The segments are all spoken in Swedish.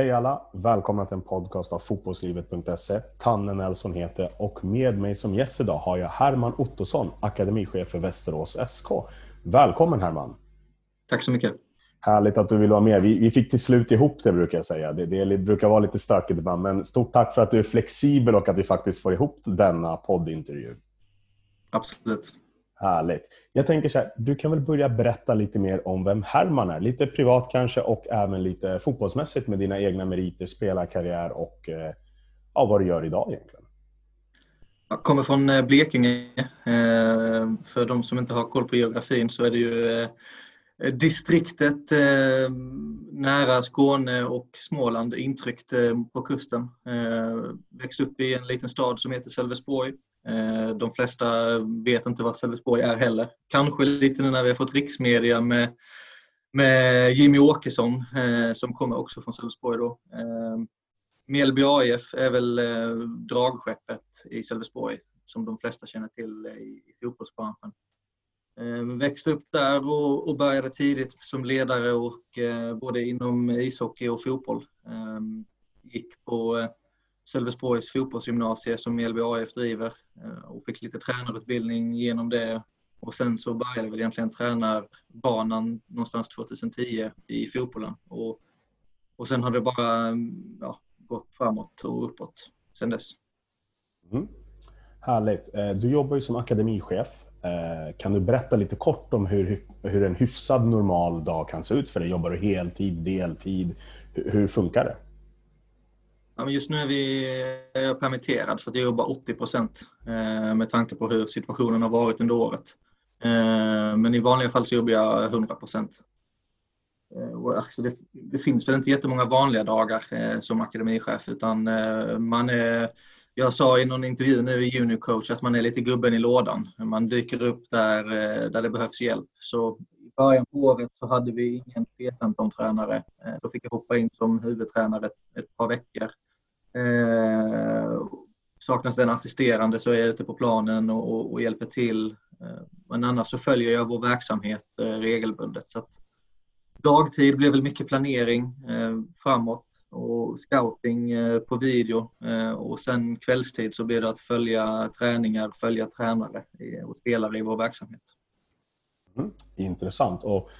Hej alla! Välkomna till en podcast av fotbollslivet.se. Tanne Nelson heter och med mig som gäst idag har jag Herman Ottosson, akademichef för Västerås SK. Välkommen Herman! Tack så mycket! Härligt att du vill vara med. Vi, vi fick till slut ihop det brukar jag säga. Det, det brukar vara lite stökigt ibland, men stort tack för att du är flexibel och att vi faktiskt får ihop denna poddintervju. Absolut. Härligt. Jag tänker så här, du kan väl börja berätta lite mer om vem Herman är? Lite privat kanske och även lite fotbollsmässigt med dina egna meriter, spelarkarriär och eh, ja, vad du gör idag egentligen. Jag kommer från eh, Blekinge. Eh, för de som inte har koll på geografin så är det ju distriktet nära Skåne och Småland intryckt på kusten. Växte upp i en liten stad som heter Sölvesborg Eh, de flesta vet inte vad Sölvesborg är heller. Kanske lite nu när vi har fått riksmedia med, med Jimmy Åkesson eh, som kommer också från Sölvesborg. Då. Eh, Mjällby AIF är väl dragskeppet i Sölvesborg som de flesta känner till i, fotbollsbranschen. Växte upp där och, började tidigt som ledare och både inom ishockey och fotboll. Gick på Sölvesborgs fotbollsgymnasie som LBAF driver eh, och fick lite tränarutbildning genom det. Och sen så började väl egentligen tränarbanan någonstans 2010 i fotbollen. Och, och sen har det bara ja, gått framåt och uppåt sen dess. Mm. Härligt. Eh, du jobbar ju som akademichef. Eh, kan du berätta lite kort om hur, hur en hyfsad normal dag kan se ut för dig? Jobbar du heltid, deltid? Hur funkar det? Ja, men just nu är, vi, är jag permitterad så jag jobbar 80 procent eh, med tanke på hur situationen har varit under året. Eh, men i vanliga fall så jobbar jag 100 procent. Eh, alltså det, det, finns väl inte jättemånga vanliga dagar eh, som akademichef utan eh, man är jag sa i någon intervju nu i Junicoach att man är lite gubben i lådan. Man dyker upp där, eh, där det behövs hjälp. Så början på året så hade vi ingen P15-tränare. Eh, då fick jag hoppa in som huvudtränare ett, par veckor. Eh, saknas det en assisterande så är jag ute på planen och, och, hjälper till. Eh, men annars så följer jag vår verksamhet regelbundet. Så att dagtid blir väl mycket planering framåt och scouting på video. Och sen kvällstid så blir det att följa träningar, följa tränare och spelare i vår verksamhet. Mm, intressant. Och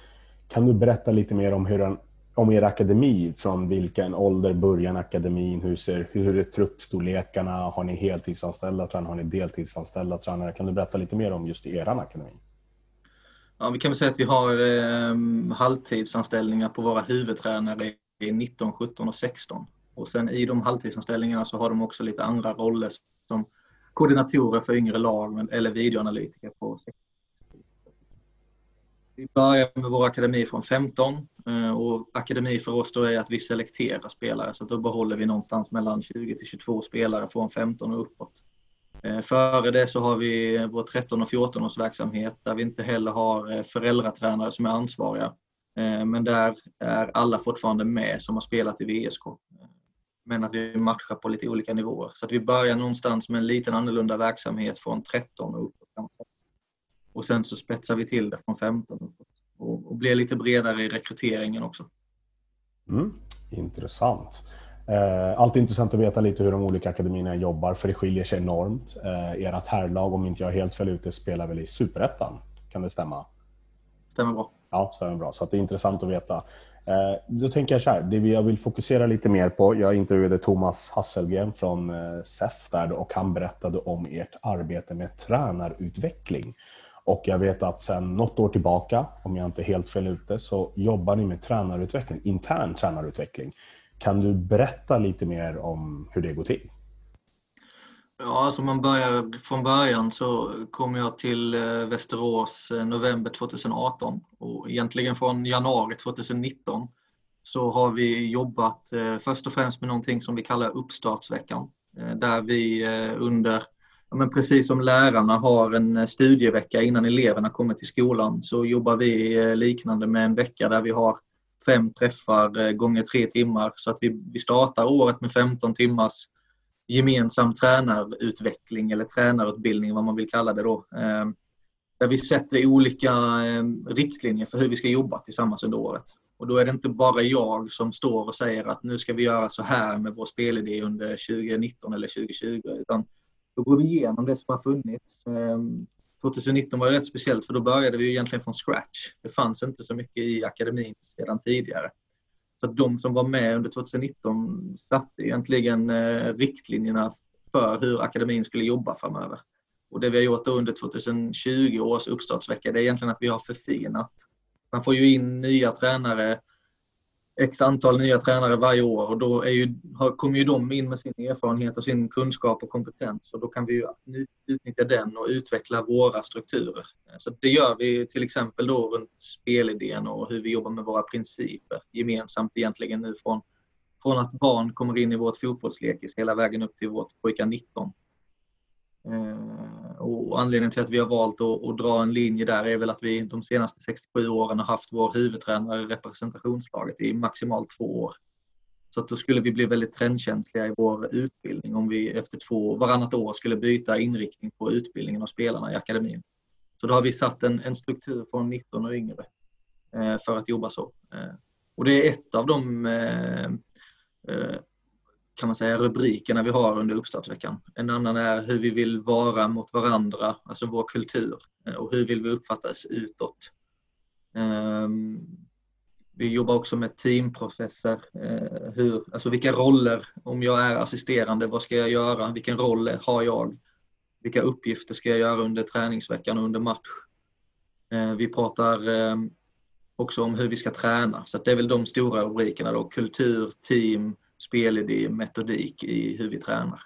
kan du berätta lite mer om hur om er akademi. Från vilken ålder börjar akademin? Hur, ser, hur är truppstorlekarna? Har ni heltidsanställda tränare? Har ni deltidsanställda tränare? Kan du berätta lite mer om just er akademi? Ja, vi kan väl säga att vi har eh, halvtidsanställningar på våra huvudtränare i 19, 17 och 16. Och sen i de halvtidsanställningarna så har de också lite andra roller som koordinatorer för yngre lag eller videoanalytiker på 16 vi börjar med vår akademi från 15 eh, och akademi för oss då är att vi selekterar spelare så då behåller vi någonstans mellan 20 till 22 spelare från 15 och uppåt. Eh, före det så har vi vår 13 och 14 års verksamhet där vi inte heller har eh, föräldratränare som är ansvariga. Men där är alla fortfarande med som har spelat i VSK. Men att vi matchar på lite olika nivåer. Så att vi börjar någonstans med en liten annorlunda verksamhet från 13 och uppåt. Och sen så spetsar vi till det från 15 och, och blir lite bredare i rekryteringen också. Mm, intressant. Eh, alltid intressant att veta lite hur de olika akademierna jobbar, för det skiljer sig enormt. Eh, ert herrlag, om inte jag helt fel ute, spelar väl i Superettan? Kan det stämma? Stämmer bra. Ja, stämmer bra. Så det är intressant att veta. Eh, då tänker jag så här, det jag vill fokusera lite mer på. Jag intervjuade Thomas Hasselgren från SEF där och han berättade om ert arbete med tränarutveckling. Och jag vet att sedan något år tillbaka, om jag inte är helt fel ute, så jobbar ni med tränarutveckling, intern tränarutveckling. Kan du berätta lite mer om hur det går till? Ja, alltså man börjar från början så kom jag till eh, Västerås eh, november 2018 och egentligen från januari 2019 så har vi jobbat eh, först och främst med någonting som vi kallar uppstartsveckan där vi under ja, men precis som lärarna har en eh, studievecka innan eleverna kommer till skolan så jobbar vi eh, liknande med en vecka där vi har fem träffar eh, gånger tre timmar så att vi, vi startar året med 15 timmars gemensam tränarutveckling eller tränarutbildning vad man vill kalla det då. Ehm, där vi sätter olika ehm, riktlinjer för hur vi ska jobba tillsammans under året. Och då är det inte bara jag som står och säger att nu ska vi göra så här med vår spelidé under 2019 eller 2020. Utan då går vi igenom det som har funnits. Ehm, 2019 var ju rätt speciellt för då började vi egentligen från scratch. Det fanns inte så mycket i akademin sedan tidigare. Så de som var med under 2019 satte egentligen eh, riktlinjerna för hur akademin skulle jobba framöver. Och det vi har gjort under 2020 års uppstartsvecka det är egentligen att vi har förfinat. Man får ju in nya tränare, x antal nya tränare varje år och då är ju, kommer ju de in med sin erfarenhet och sin kunskap och kompetens och då kan vi ju utnyttja den och utveckla våra strukturer. Så det gör vi till exempel då runt spelidén och hur vi jobbar med våra principer gemensamt egentligen nu från, från att barn kommer in i vårt fotbollslekis hela vägen upp till vårt pojkar 19. Eh, och anledningen till att vi har valt att, att, dra en linje där är väl att vi de senaste 67 åren har haft vår huvudtränare i representationslaget i maximalt två år. Så att då skulle vi bli väldigt trendkänsliga i vår utbildning om vi efter två, varannat år skulle byta inriktning på utbildningen av spelarna i akademin. Så då har vi satt en, en struktur från 19 och yngre eh, för att jobba så. Eh, och det är ett av de kan man säga, rubrikerna vi har under uppstartsveckan. En annan är hur vi vill vara mot varandra, alltså vår kultur eh, och hur vill vi uppfattas utåt. Ehm, vi jobbar också med teamprocesser. Eh, hur, alltså vilka roller, om jag är assisterande, vad ska jag göra? Vilken roll har jag? Vilka uppgifter ska jag göra under träningsveckan och under match? Eh, vi pratar ehm, också om hur vi ska träna, så det är väl de stora rubrikerna då. Kultur, team, spelidé, metodik i hur vi tränar.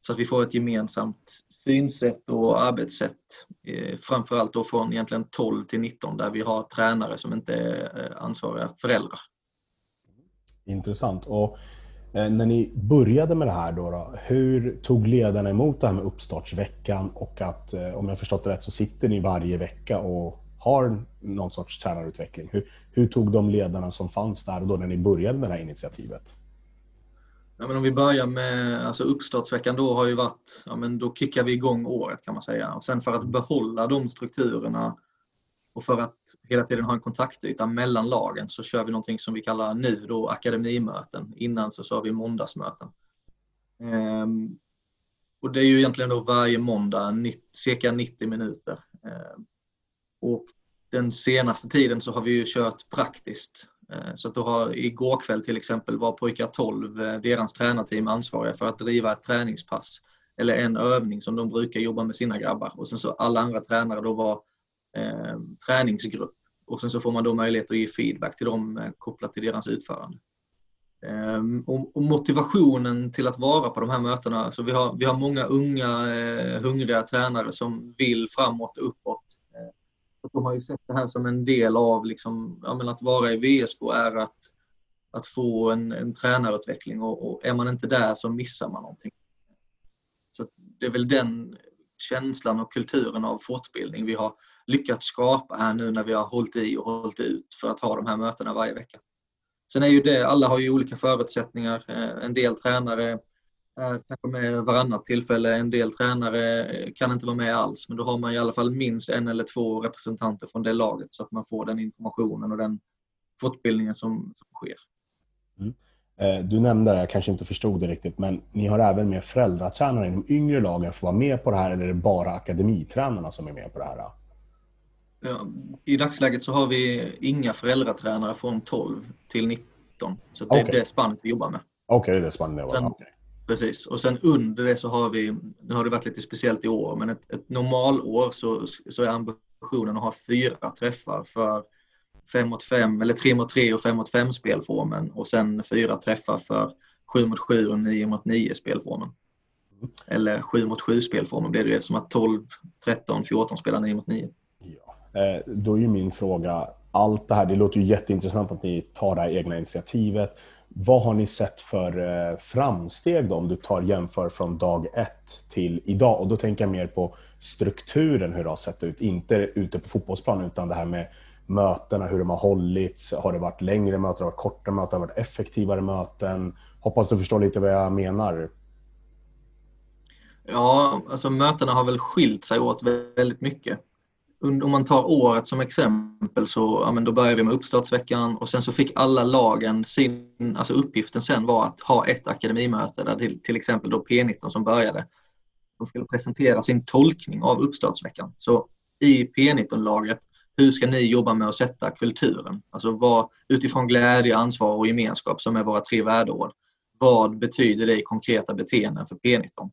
Så att vi får ett gemensamt synsätt och arbetssätt. Eh, framförallt då från egentligen 12 till 19 där vi har tränare som inte är ansvariga föräldrar. Intressant. Och eh, när ni började med det här, då, då, hur tog ledarna emot det här med uppstartsveckan och att, eh, om jag förstått det rätt, så sitter ni varje vecka och har någon sorts tränarutveckling. Hur, hur tog de ledarna som fanns där och då när ni började med det här initiativet? Ja, men om vi börjar med alltså uppstartsveckan då har ju varit, ja, men då kickar vi igång året kan man säga. Och sen för att behålla de strukturerna och för att hela tiden ha en kontaktyta mellan lagen så kör vi någonting som vi kallar nu då akademimöten. Innan så sa vi måndagsmöten. Ehm, och det är ju egentligen då varje måndag cirka 90 minuter. Ehm, och den senaste tiden så har vi ju kört praktiskt. Eh, så att då har, igår kväll till exempel var pojkar 12, eh, deras tränarteam, ansvariga för att driva ett träningspass eller en övning som de brukar jobba med sina grabbar. Och sen så alla andra tränare då var eh, träningsgrupp. Och sen så får man då möjlighet att ge feedback till dem eh, kopplat till deras utförande. Ehm, och, och, motivationen till att vara på de här mötena, så vi har, vi har många unga eh, hungriga tränare som vill framåt och uppåt de har ju sett det här som en del av liksom, menar, att vara i VSK är att, att få en, en tränarutveckling och, och, är man inte där så missar man någonting. Så det är väl den känslan och kulturen av fortbildning vi har lyckats skapa här nu när vi har hållit i och hållit ut för att ha de här mötena varje vecka. Sen är ju det, alla har ju olika förutsättningar. Eh, en del tränare kanske med varannat tillfälle. En del tränare kan inte vara med alls, men då har man i alla fall minst en eller två representanter från det laget så att man får den informationen och den fortbildningen som, som sker. Mm. Eh, du nämnde det, jag kanske inte förstod det riktigt, men ni har även med föräldratränare i de yngre lagen för att vara med på det här, eller är det bara akademitränarna som är med på det här? Ja, I dagsläget så har vi inga föräldratränare från 12 till 19, så det okay. är det spannet vi jobbar med. Okej, okay, det är det spannet ni jobbar med. Precis, och sen under det så har vi, nu har det varit lite speciellt i år, men ett, ett normalår så, så är ambitionen att ha fyra träffar för 5 mot 5 eller 3 mot 3 och 5 mot 5 spelformen och sen fyra träffar för 7 mot 7 och 9 mot 9 spelformen. Eller 7 mot 7 spelformen blir det som att 12, 13, 14 spelar 9 mot 9. Ja. Eh, då är ju min fråga, allt det här, det låter ju jätteintressant att ni tar det här egna initiativet. Vad har ni sett för eh, framsteg då, om du tar jämför från dag ett till idag? Och då tänker jag mer på strukturen, hur det har sett ut. Inte ute på fotbollsplanen, utan det här med mötena, hur de har hållits. Har det varit längre möten, har det varit kortare möten, har det varit effektivare möten? Hoppas du förstår lite vad jag menar. Ja, alltså mötena har väl skilt sig åt väldigt mycket om man tar året som exempel så ja, men då började vi med uppstartsveckan och sen så fick alla lagen sin, alltså uppgiften sen var att ha ett akademimöte där till, till exempel då P19 som började, de skulle presentera sin tolkning av uppstartsveckan. Så i P19-laget, hur ska ni jobba med att sätta kulturen? Alltså vad, utifrån glädje, ansvar och gemenskap som är våra tre värdeord. Vad betyder det i konkreta beteenden för P19?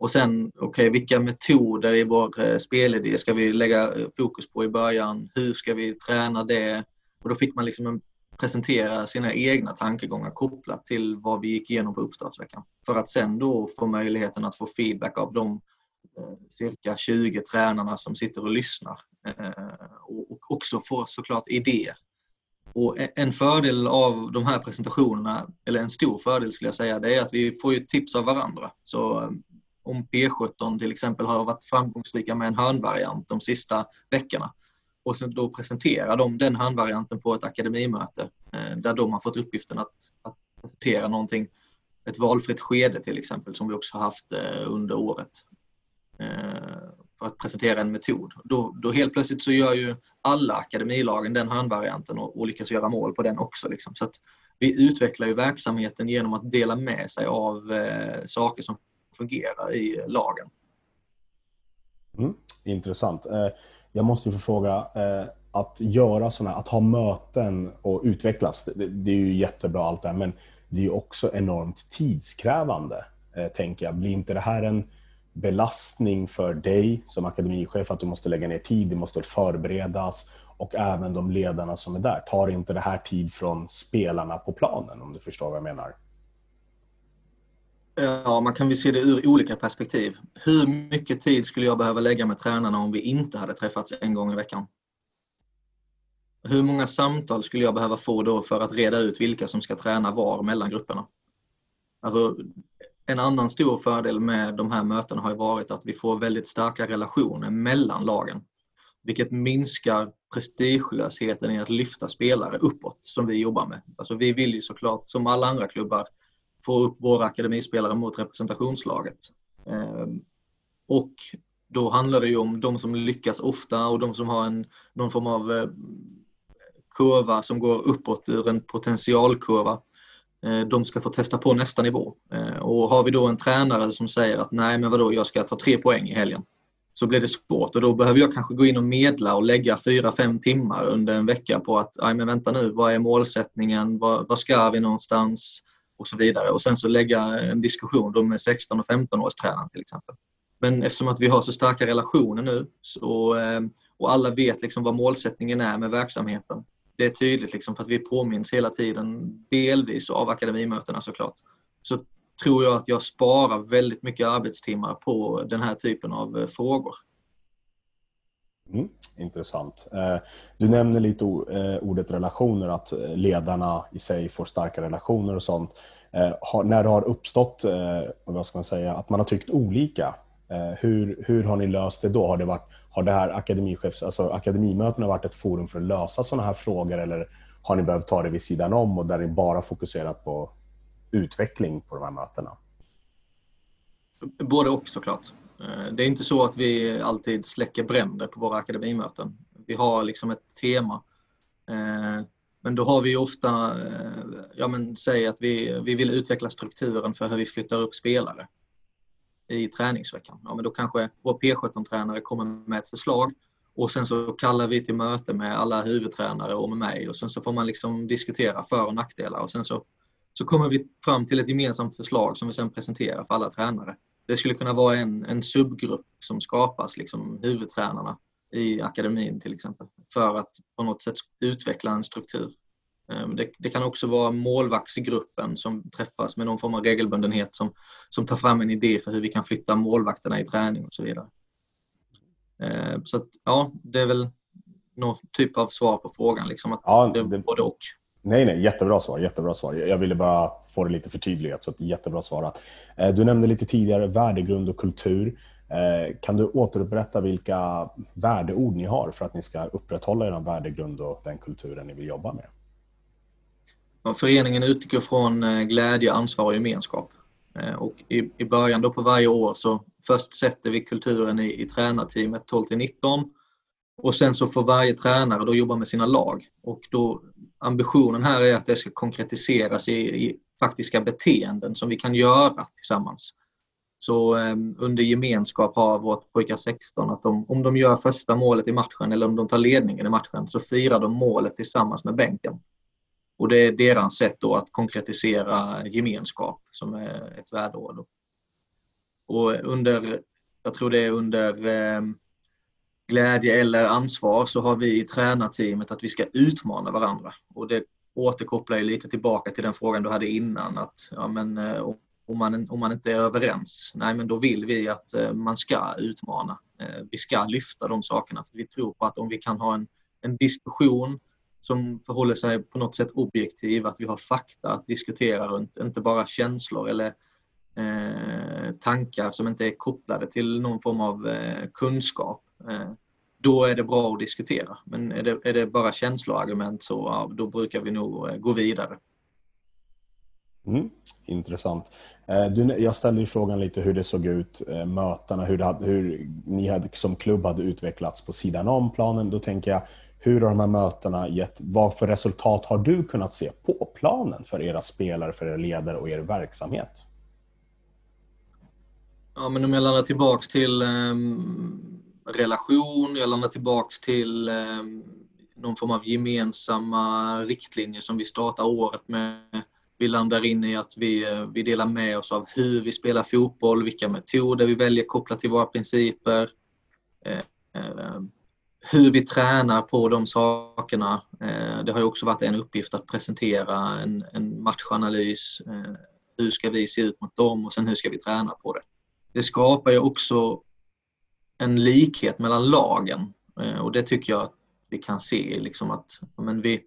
Och sen, okej, okay, vilka metoder i vår eh, spelidé ska vi lägga eh, fokus på i början? Hur ska vi träna det? Och då fick man liksom presentera sina egna tankegångar kopplat till vad vi gick igenom på uppstartsveckan. För att sen då få möjligheten att få feedback av de eh, cirka 20 tränarna som sitter och lyssnar. Och också få såklart idéer. Och en fördel av de här presentationerna, eller en stor fördel skulle jag säga, det är att vi får ju tips av varandra. Så om P17 till exempel har varit framgångsrika med en hörnvariant de sista veckorna. Och sen då presenterar de den hörnvarianten på ett akademimöte eh, där de har fått uppgiften att, att presentera någonting, ett valfritt skede till exempel som vi också har haft eh, under året. Eh, för att presentera en metod. Då, då helt plötsligt så gör ju alla akademilagen den hörnvarianten och, och lyckas göra mål på den också. Liksom. Så att vi utvecklar ju verksamheten genom att dela med sig av eh, saker som fungera i lagen. Mm, intressant. Eh, jag måste ju få fråga, eh, att göra sådana, att ha möten och utvecklas, det är ju jättebra allt det här, men det är ju också enormt tidskrävande, eh, tänker jag. Blir inte det här en belastning för dig som akademichef att du måste lägga ner tid, det måste förberedas och även de ledarna som är där. Tar inte det här tid från spelarna på planen om du förstår vad jag menar? Ja, man kan väl se det ur olika perspektiv. Hur mycket tid skulle jag behöva lägga med tränarna om vi inte hade träffats en gång i veckan? Hur många samtal skulle jag behöva få då för att reda ut vilka som ska träna var mellan grupperna? Alltså, en annan stor fördel med de här mötena har varit att vi får väldigt starka relationer mellan lagen. Vilket minskar prestigelösheten i att lyfta spelare uppåt som vi jobbar med. Alltså vi vill ju såklart, som alla andra klubbar, få upp våra akademispelare mot representationslaget. Ehm, och då handlar det ju om de som lyckas ofta och de som har en, någon form av eh, kurva som går uppåt ur en potentialkurva. Ehm, de ska få testa på nästa nivå. Ehm, och har vi då en tränare som säger att nej men vadå, jag ska ta tre poäng i helgen. Så blir det svårt och då behöver jag kanske gå in och medla och lägga fyra fem timmar under en vecka på att, nej men vänta nu, vad är målsättningen, vad, vad ska vi någonstans? Och så vidare. Och sen så lägga en diskussion då med 16 och 15-årstränaren till exempel. Men eftersom att vi har så starka relationer nu så, eh, och alla vet liksom vad målsättningen är med verksamheten. Det är tydligt liksom för att vi påminns hela tiden, delvis av akademimötena såklart. Så tror jag att jag sparar väldigt mycket arbetstimmar på den här typen av eh, frågor. Mm, intressant. Eh, du nämner lite eh, ordet relationer, att eh, ledarna i sig får starka relationer och sånt. När det har uppstått, vad ska man säga, att man har tyckt olika, hur, hur har ni löst det då? Har det, varit, har det här akademichefs, alltså akademimötena varit ett forum för att lösa sådana här frågor eller har ni behövt ta det vid sidan om och där ni bara fokuserat på utveckling på de här mötena? Både och såklart. Eh, det är inte så att vi alltid släcker bränder på våra akademimöten. Vi har liksom ett tema. Eh, men då har vi ofta, eh, ja men säg att vi, vi vill utveckla strukturen för hur vi flyttar upp spelare i träningsveckan. Ja men då kanske vår P17-tränare kommer med ett förslag och sen så kallar vi till möte med alla huvudtränare och med mig och sen så får man liksom diskutera för och nackdelar och sen så, så kommer vi fram till ett gemensamt förslag som vi sen presenterar för alla tränare det skulle kunna vara en, en subgrupp som skapas, liksom huvudtränarna i akademin till exempel, för att på något sätt utveckla en struktur. Ehm, det, det, kan också vara målvaktsgruppen som träffas med någon form av regelbundenhet som, som tar fram en idé för hur vi kan flytta målvakterna i träning och så vidare. Ehm, så att, ja, det är väl någon typ av svar på frågan, liksom att ja, det är både och. Nej, nej, jättebra svar. Jättebra svar. Jag ville bara få det lite förtydligat, så jättebra svarat. Eh, du nämnde lite tidigare värdegrund och kultur. Eh, kan du återupprätta vilka värdeord ni har för att ni ska upprätthålla er värdegrund och den kulturen ni vill jobba med? Föreningen utgår från eh, glädje, ansvar och gemenskap. Och i, i början då på varje år så först sätter vi kulturen i, i tränarteamet 12 till 19 Och sen så får varje tränare då jobba med sina lag. Och då, ambitionen här är att det ska konkretiseras i, i faktiska beteenden som vi kan göra tillsammans. Så eh, under gemenskap har vårt pojkar 16 att de, om de gör första målet i matchen eller om de tar ledningen i matchen så firar de målet tillsammans med bänken. Och det är deras sätt då att konkretisera gemenskap som är ett värdeord. Och under, jag tror det är under eh, glädje eller ansvar så har vi i tränarteamet att vi ska utmana varandra. Och det återkopplar ju lite tillbaka till den frågan du hade innan att ja, men, eh, om, man, om man inte är överens, nej men då vill vi att eh, man ska utmana. Eh, vi ska lyfta de sakerna för vi tror på att om vi kan ha en, en diskussion som förhåller sig på något sätt objektiv, att vi har fakta att diskutera runt, inte bara känslor eller eh, tankar som inte är kopplade till någon form av eh, kunskap. Eh, då är det bra att diskutera. Men är det, är det bara känsloargument så ja, då brukar vi nog eh, gå vidare. Mm, intressant. Eh, du, jag ställde ju frågan lite hur det såg ut, eh, mötena, hur, det, hur ni hade, som klubb hade utvecklats på sidan om planen. Då tänker jag, hur har de här mötena gett, vad för resultat har du kunnat se på planen för era spelare, för era ledare och er verksamhet? Ja, men om jag landar tillbaks till um, relation, jag landar tillbaks till um, någon form av gemensamma riktlinjer som vi startar året med. Vi landar in i att vi, eh, vi delar med oss av hur vi spelar fotboll, vilka metoder vi väljer kopplat till våra principer. Eh, ehm, hur vi tränar på de sakerna. Eh, det har ju också varit en uppgift att presentera en, en matchanalys. Eh, hur ska vi se ut mot dem och sen hur ska vi träna på det. Det skapar ju också en likhet mellan lagen eh, och det tycker jag att vi kan se liksom att men vi,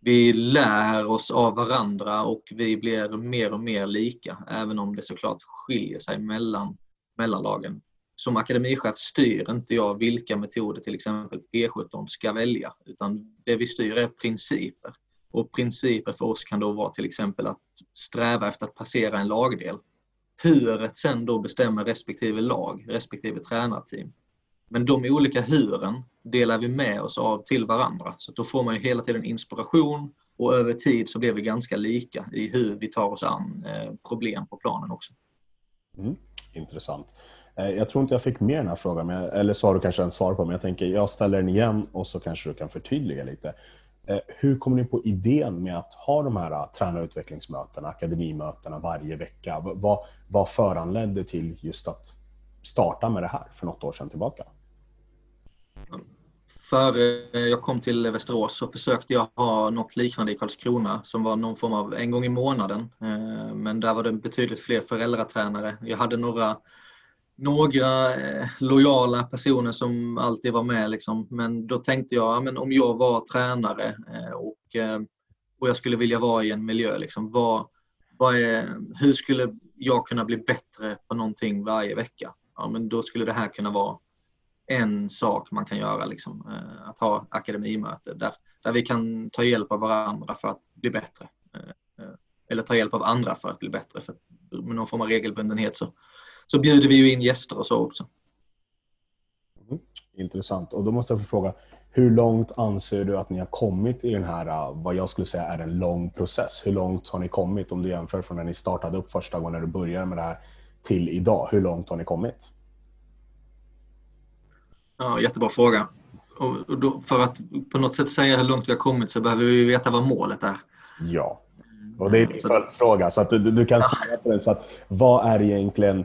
vi lär oss av varandra och vi blir mer och mer lika även om det såklart skiljer sig mellan, mellan lagen som akademichef styr inte jag vilka metoder till exempel P17 ska välja, utan det vi styr är principer. Och principer för oss kan då vara till exempel att sträva efter att passera en lagdel. Huret sen då bestämmer respektive lag, respektive tränarteam. Men de olika huren delar vi med oss av till varandra. Så då får man ju hela tiden inspiration och över tid så blir vi ganska lika i hur vi tar oss an eh, problem på planen också. Mm, intressant. Eh, jag tror inte jag fick med den här frågan, eller så har du kanske en svar på men jag tänker jag ställer den igen och så kanske du kan förtydliga lite. Eh, hur kom ni på idén med att ha de här eh, tränarutvecklingsmötena, akademimötena varje vecka? Vad, vad föranledde till just att starta med det här för något år sedan tillbaka? Före eh, jag kom till Västerås så försökte jag ha något liknande i Karlskrona som var någon form av en gång i månaden. Men där var det betydligt fler föräldratränare. Jag hade några några eh, lojala personer som alltid var med. Liksom. Men då tänkte jag, ja, men om jag var tränare eh, och, eh, och jag skulle vilja vara i en miljö, liksom, vad, vad är, hur skulle jag kunna bli bättre på någonting varje vecka? Ja, men då skulle det här kunna vara en sak man kan göra, liksom, eh, att ha akademimöte där, där vi kan ta hjälp av varandra för att bli bättre. Eh, eh, eller ta hjälp av andra för att bli bättre. För med någon form av regelbundenhet så, så bjuder vi ju in gäster och så också. Mm, intressant. Och då måste jag få fråga, hur långt anser du att ni har kommit i den här, äh, vad jag skulle säga är en lång process? Hur långt har ni kommit om du jämför från när ni startade upp första gången, när du började med det här, till idag? Hur långt har ni kommit? Ja, jättebra fråga. Och då, för att på något sätt säga hur långt vi har kommit så behöver vi veta vad målet är. Ja, och det är din följdfråga. Så att du, du kan säga på den. Så att, vad är egentligen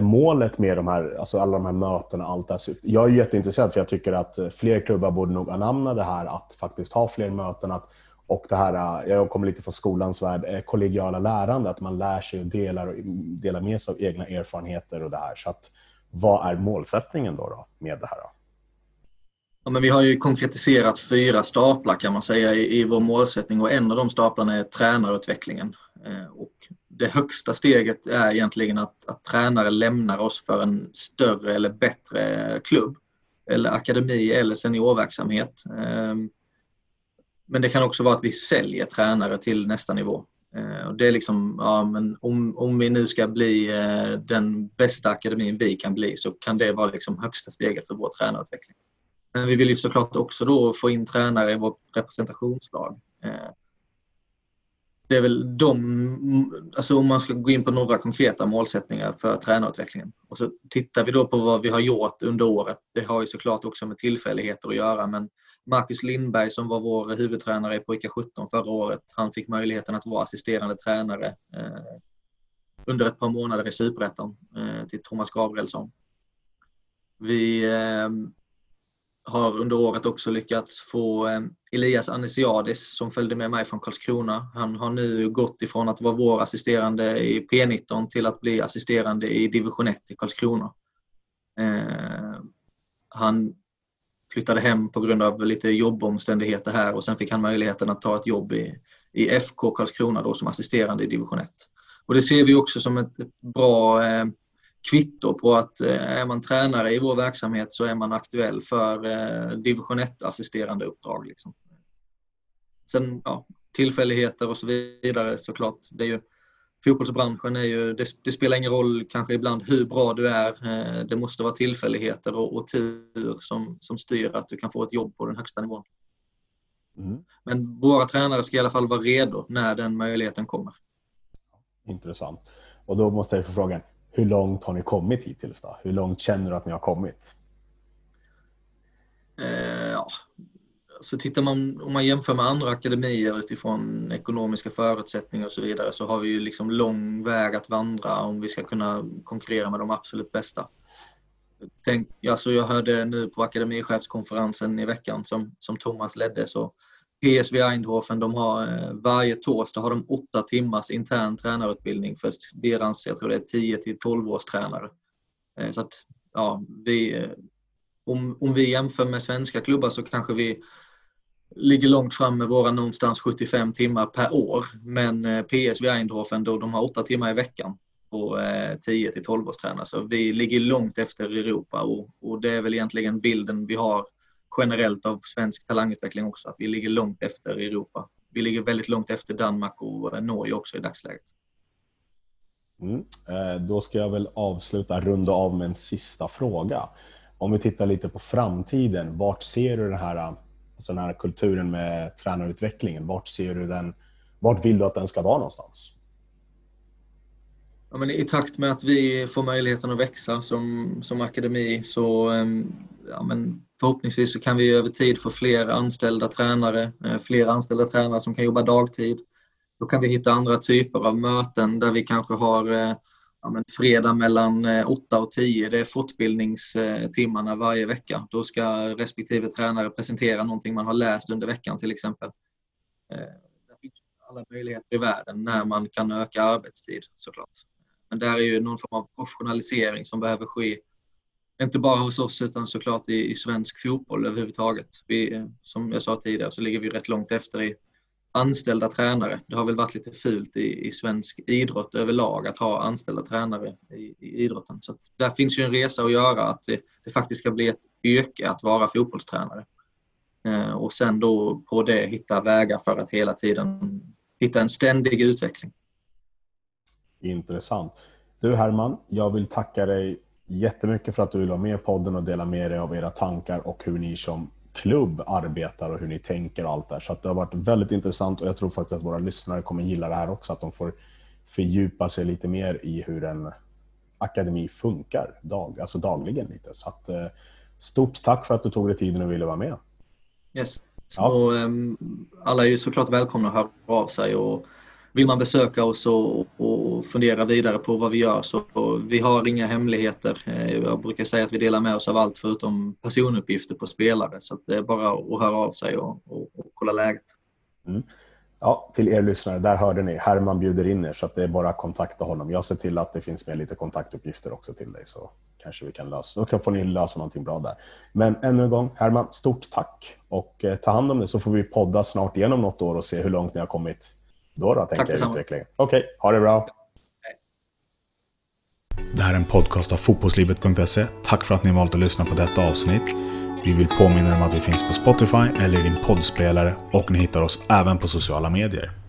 målet med de här, alltså alla de här mötena, allt det Jag är jätteintresserad för jag tycker att eh, fler klubbar borde nog anamna det här att faktiskt ha fler möten. Att, och det här, eh, jag kommer lite från skolans värld, eh, kollegiala lärande, att man lär sig och delar, delar med sig av egna erfarenheter och det här. Så att, vad är målsättningen då, då med det här? Då? Ja, men vi har ju konkretiserat fyra staplar kan man säga i, i vår målsättning och en av de staplarna är tränarutvecklingen. Eh, och det högsta steget är egentligen att, att tränare lämnar oss för en större eller bättre klubb eller akademi eller seniorverksamhet. Ehm, men det kan också vara att vi säljer tränare till nästa nivå. Eh, det är liksom, ja, men om, om vi nu ska bli eh, den bästa akademin vi kan bli så kan det vara liksom högsta steget för vår tränarutveckling. Men vi vill ju såklart också då få in tränare i vårt representationslag. Eh, det är väl de, alltså om man ska gå in på några konkreta målsättningar för tränarutvecklingen. Och så tittar vi då på vad vi har gjort under året. Det har ju såklart också med tillfälligheter att göra men Marcus Lindberg som var vår huvudtränare i pojkar 17 förra året, han fick möjligheten att vara assisterande tränare eh, under ett par månader i Superettan eh, till Thomas Gabrielsson. Vi eh, har under året också lyckats få eh, Elias Anisiadis som följde med mig från Karlskrona. Han har nu gått ifrån att vara vår assisterande i P19 till att bli assisterande i division 1 i Karlskrona. Eh, han flyttade hem på grund av lite jobbomständigheter här och sen fick han möjligheten att ta ett jobb i, i FK Karlskrona då som assisterande i division 1. Och det ser vi också som ett, ett bra eh, kvitto på att eh, är man tränare i vår verksamhet så är man aktuell för eh, division 1 assisterande uppdrag. Liksom. Sen ja, tillfälligheter och så vidare såklart. Det är ju, fotbollsbranschen är ju, det, det, spelar ingen roll kanske ibland hur bra du är. Eh, det måste vara tillfälligheter och, och tur som, som styr att du kan få ett jobb på den högsta nivån. Mm. Men våra tränare ska i alla fall vara redo när den möjligheten kommer. Intressant. Och då måste jag få frågan, hur långt har ni kommit hittills? Då? Hur långt känner du att ni har kommit? Eh, ja. Så tittar man, om man jämför med andra akademier utifrån ekonomiska förutsättningar och så vidare så har vi ju liksom lång väg att vandra om vi ska kunna konkurrera med de absolut bästa. Tänk, alltså jag hörde nu på akademichefskonferensen i veckan som, som Thomas ledde så PSV Eindhoven, de har eh, varje torsdag har de åtta timmars intern tränarutbildning för deras, jag tror det är 10 till 12 års tränare. Eh, så att, ja, vi, eh, om, om vi jämför med svenska klubbar så kanske vi ligger långt fram med våra någonstans 75 timmar per år. Men PSV Eindhoven, då de har åtta timmar i veckan på 10 till 12 års tränare. Så vi ligger långt efter Europa och, och det är väl egentligen bilden vi har generellt av svensk talangutveckling också, att vi ligger långt efter Europa. Vi ligger väldigt långt efter Danmark och eh, Norge också i dagsläget. Mm. Eh, då ska jag väl avsluta, runda av med en sista fråga. Om vi tittar lite på framtiden, vart ser du den här, eh, alltså den här kulturen med tränarutvecklingen? Vart ser du den? Vart vill du att den ska vara någonstans? Ja, men I takt med att vi får möjligheten att växa som, som akademi så ehm, ja, men förhoppningsvis så kan vi över tid få fler anställda tränare, eh, fler anställda tränare som kan jobba dagtid. Då kan vi hitta andra typer av möten där vi kanske har eh, ja, men fredag mellan eh, 8 och 10. Det är fortbildningstimmarna varje vecka. Då ska respektive tränare presentera någonting man har läst under veckan till exempel. Där finns alla möjligheter i världen när man kan öka arbetstid såklart. Men där är ju någon form av professionalisering som behöver ske inte bara hos oss utan såklart i, i svensk fotboll överhuvudtaget. Vi, eh, som jag sa tidigare så ligger vi rätt långt efter i anställda tränare. Det har väl varit lite fult i, i svensk idrott överlag att ha anställda tränare i, i idrotten. Så där finns ju en resa att göra att det, det faktiskt ska bli ett yrke att vara fotbollstränare. Eh, och sen då på det hitta vägar för att hela tiden hitta en ständig utveckling. Intressant. Du Herman, jag vill tacka dig jättemycket för att du vill vara med i podden och dela med dig av era tankar och hur ni som klubb arbetar och hur ni tänker och allt där. Så det har varit väldigt intressant och jag tror faktiskt att våra lyssnare kommer gilla det här också, att de får fördjupa sig lite mer i hur en akademi funkar dag, alltså dagligen. lite. Så att, eh, stort tack för att du tog dig tiden och ville vara med. Yes. Ja. Och, um, alla är ju såklart välkomna att höra av sig och vill man besöka oss och, och fundera vidare på vad vi gör så vi har inga hemligheter. Eh, jag brukar säga att vi delar med oss av allt förutom personuppgifter på spelare så det är bara att höra av sig och, och, och kolla läget. Mm. Ja, till er lyssnare, där hörde ni. Herman bjuder in er så att det är bara att kontakta honom. Jag ser till att det finns med lite kontaktuppgifter också till dig så kanske vi kan lösa. Då får ni lösa någonting bra där. Men ännu en gång, Herman, stort tack och eh, ta hand om det så får vi podda snart igenom något år och se hur långt ni har kommit då, då tänker jag utvecklingen. Okej, okay, ha det bra. Det här är en podcast av fotbollslivet.se. Tack för att ni valt att lyssna på detta avsnitt. Vi vill påminna er om att vi finns på Spotify eller i din poddspelare och ni hittar oss även på sociala medier.